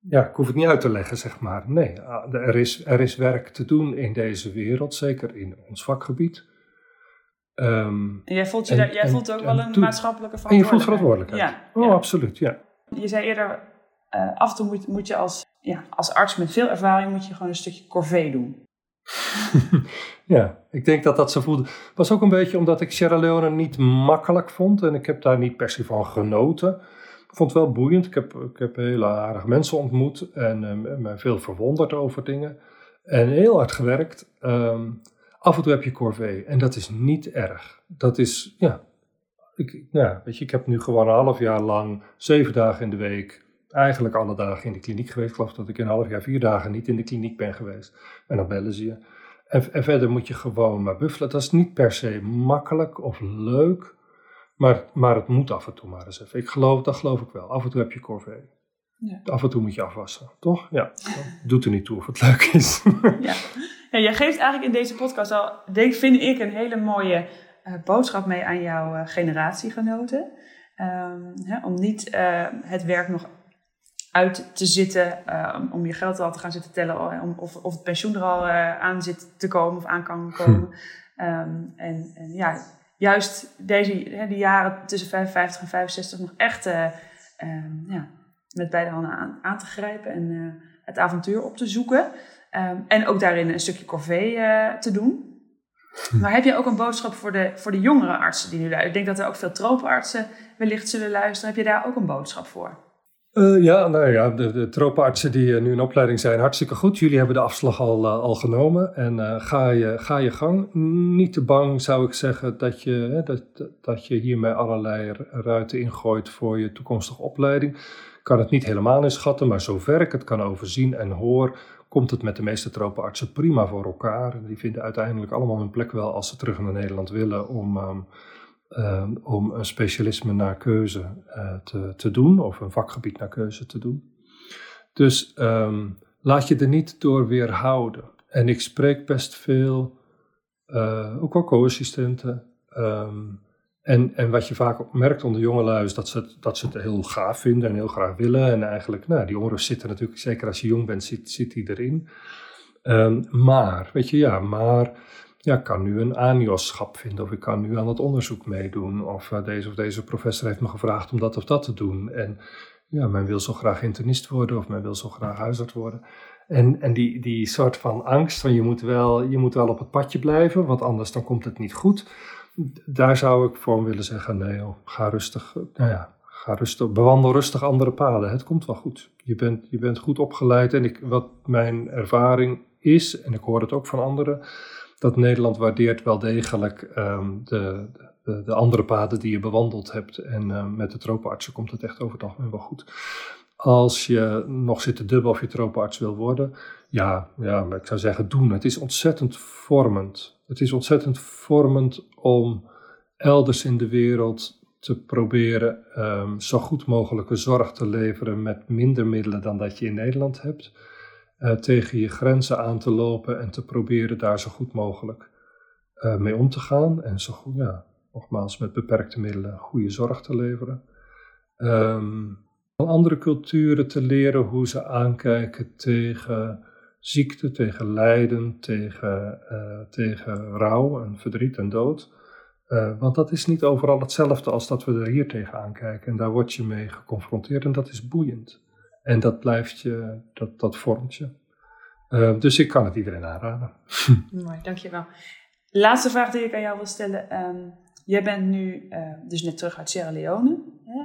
ja, ik hoef het niet uit te leggen, zeg maar. Nee, ah, er is, er is werk te doen in deze wereld, zeker in ons vakgebied. Um, jij voelt, je daar, jij voelt ook wel een maatschappelijke verantwoordelijkheid. En je voelt verantwoordelijkheid. Ja, oh, absoluut, ja. Je zei eerder, uh, af en toe moet, moet je als, ja, als arts met veel ervaring moet je gewoon een stukje corvée doen. ja, ik denk dat dat zo voelde. was ook een beetje omdat ik Sierra Leone niet makkelijk vond en ik heb daar niet per se van genoten. Ik vond het wel boeiend. Ik heb, ik heb hele aardige mensen ontmoet en uh, me veel verwonderd over dingen. En heel hard gewerkt. Um, Af en toe heb je corvée en dat is niet erg. Dat is, ja, ik, ja, weet je, ik heb nu gewoon een half jaar lang, zeven dagen in de week, eigenlijk alle dagen in de kliniek geweest. Ik geloof dat ik een half jaar, vier dagen niet in de kliniek ben geweest. En dan bellen ze je. En, en verder moet je gewoon maar buffelen. Dat is niet per se makkelijk of leuk, maar, maar het moet af en toe maar eens even. Ik geloof, dat geloof ik wel. Af en toe heb je corvée. Ja. Af en toe moet je afwassen, toch? Ja. Doet er niet toe of het leuk is. ja. ja, jij geeft eigenlijk in deze podcast al, vind ik, een hele mooie uh, boodschap mee aan jouw uh, generatiegenoten. Um, hè, om niet uh, het werk nog uit te zitten, om je geld al te gaan zitten tellen, om, of, of het pensioen er al aan zit te komen of aan kan komen. Hm. Um, en, en, ja, juist deze hè, die jaren tussen 55 en 65 nog echt um, ja, met beide handen aan, aan te grijpen en uh, het avontuur op te zoeken. Um, en ook daarin een stukje corvée uh, te doen. Hm. Maar heb je ook een boodschap voor de, voor de jongere artsen die nu luisteren? Ik denk dat er ook veel tropenartsen wellicht zullen luisteren. Heb je daar ook een boodschap voor? Uh, ja, nou ja, de, de die uh, nu in opleiding zijn, hartstikke goed. Jullie hebben de afslag al, uh, al genomen en ga, je, ga je gang. Niet te bang zou ik zeggen dat je, dat, dat je hiermee allerlei ruiten ingooit voor je toekomstige opleiding kan het niet helemaal inschatten, maar zover ik het kan overzien en hoor, komt het met de meeste tropenartsen prima voor elkaar. Die vinden uiteindelijk allemaal hun plek wel als ze terug naar Nederland willen om, um, um, om een specialisme naar keuze uh, te, te doen of een vakgebied naar keuze te doen. Dus um, laat je er niet door weerhouden. En ik spreek best veel, uh, ook al co-assistenten. Um, en, en wat je vaak merkt onder jongelui is dat ze, het, dat ze het heel gaaf vinden en heel graag willen. En eigenlijk, nou, die onrust zit er natuurlijk, zeker als je jong bent, zit, zit die erin. Maar, weet je, ja, maar ja, ik kan nu een ANIOS-schap vinden of ik kan nu aan het onderzoek meedoen. Of uh, deze of deze professor heeft me gevraagd om dat of dat te doen. En ja, men wil zo graag internist worden of men wil zo graag huisarts worden. En, en die, die soort van angst van je moet, wel, je moet wel op het padje blijven, want anders dan komt het niet goed daar zou ik voor willen zeggen, nee joh, ga rustig, nou ja, ga rustig, bewandel rustig andere paden. Het komt wel goed. Je bent, je bent goed opgeleid en ik, wat mijn ervaring is, en ik hoor het ook van anderen, dat Nederland waardeert wel degelijk um, de, de, de, andere paden die je bewandeld hebt. En uh, met de tropenartsen komt het echt over het algemeen wel goed. Als je nog zit te dubbel of je tropenarts wil worden, ja, ja, ik zou zeggen doen. Het is ontzettend vormend. Het is ontzettend vormend om elders in de wereld te proberen um, zo goed mogelijke zorg te leveren met minder middelen dan dat je in Nederland hebt. Uh, tegen je grenzen aan te lopen en te proberen daar zo goed mogelijk uh, mee om te gaan. En zo goed, ja, nogmaals, met beperkte middelen goede zorg te leveren. Um, andere culturen te leren hoe ze aankijken tegen ziekte, tegen lijden, tegen, uh, tegen rouw en verdriet en dood. Uh, want dat is niet overal hetzelfde als dat we er hier tegen aankijken. En daar word je mee geconfronteerd en dat is boeiend. En dat blijft je, dat, dat vormt je. Uh, dus ik kan het iedereen aanraden. Mooi, dankjewel. Laatste vraag die ik aan jou wil stellen. Um, jij bent nu dus net terug uit Sierra Leone.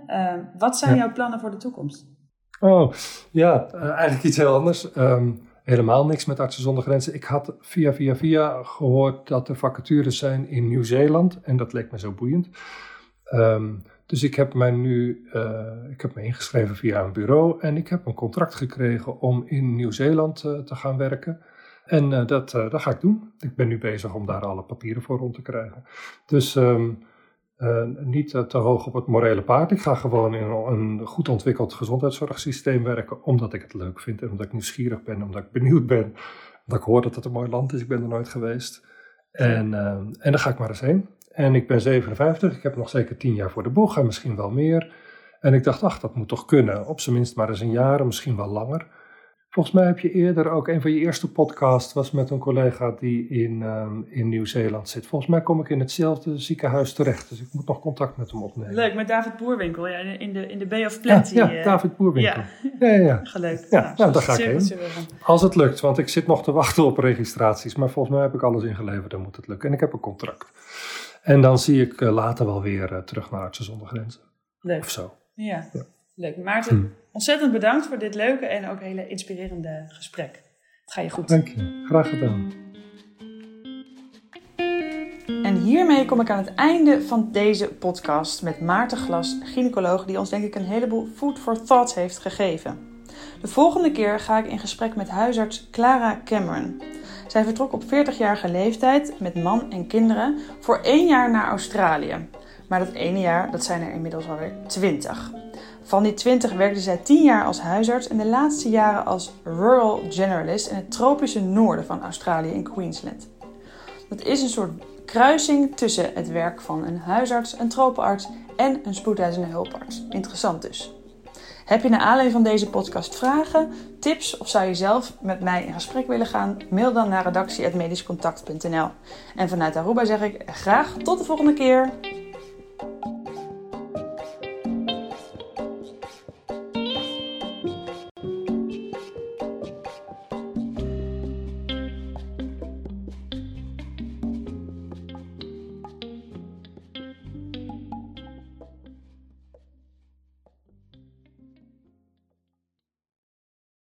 Uh, wat zijn ja. jouw plannen voor de toekomst? Oh, ja, eigenlijk iets heel anders. Um, helemaal niks met Artsen zonder Grenzen. Ik had via via via gehoord dat er vacatures zijn in Nieuw-Zeeland en dat leek me zo boeiend. Um, dus ik heb mij nu uh, ik heb me ingeschreven via een bureau en ik heb een contract gekregen om in Nieuw-Zeeland uh, te gaan werken. En uh, dat, dat ga ik doen. Ik ben nu bezig om daar alle papieren voor rond te krijgen. Dus uh, niet te hoog op het morele paard. Ik ga gewoon in een goed ontwikkeld gezondheidszorgsysteem werken, omdat ik het leuk vind en omdat ik nieuwsgierig ben, omdat ik benieuwd ben. Omdat ik hoor dat het een mooi land is, ik ben er nooit geweest. En, uh, en daar ga ik maar eens heen. En ik ben 57, ik heb nog zeker 10 jaar voor de boeg en misschien wel meer. En ik dacht, ach, dat moet toch kunnen. Op zijn minst maar eens een jaar, misschien wel langer. Volgens mij heb je eerder ook een van je eerste podcasts was met een collega die in, um, in Nieuw-Zeeland zit. Volgens mij kom ik in hetzelfde ziekenhuis terecht, dus ik moet nog contact met hem opnemen. Leuk, met David Boerwinkel, ja, in de, in de Bay of Plenty. Ja, ja uh, David Boerwinkel. Ja, ja, ja. Geleuk. Ja, nou, nou daar ga ik heen. Als het lukt, want ik zit nog te wachten op registraties, maar volgens mij heb ik alles ingeleverd, dan moet het lukken. En ik heb een contract. En dan zie ik uh, later wel weer uh, terug naar Artsen zonder Grenzen. Leuk. Of zo. Ja. Leuk. Maarten, hm. Ontzettend bedankt voor dit leuke en ook hele inspirerende gesprek. Het ga je goed. Dank je. Graag gedaan. hiermee kom ik aan het einde van deze podcast met Maarten Glas, gynaecoloog, die ons denk ik een heleboel food for thought heeft gegeven. De volgende keer ga ik in gesprek met huisarts Clara Cameron. Zij vertrok op 40-jarige leeftijd met man en kinderen voor één jaar naar Australië. Maar dat ene jaar, dat zijn er inmiddels alweer 20. Van die 20 werkte zij 10 jaar als huisarts en de laatste jaren als rural generalist in het tropische noorden van Australië in Queensland. Dat is een soort kruising tussen het werk van een huisarts, een tropenarts en een spoedeisende hulparts. Interessant dus. Heb je naar aanleiding van deze podcast vragen, tips of zou je zelf met mij in gesprek willen gaan? Mail dan naar redactie.medischcontact.nl. En vanuit Aruba zeg ik graag tot de volgende keer.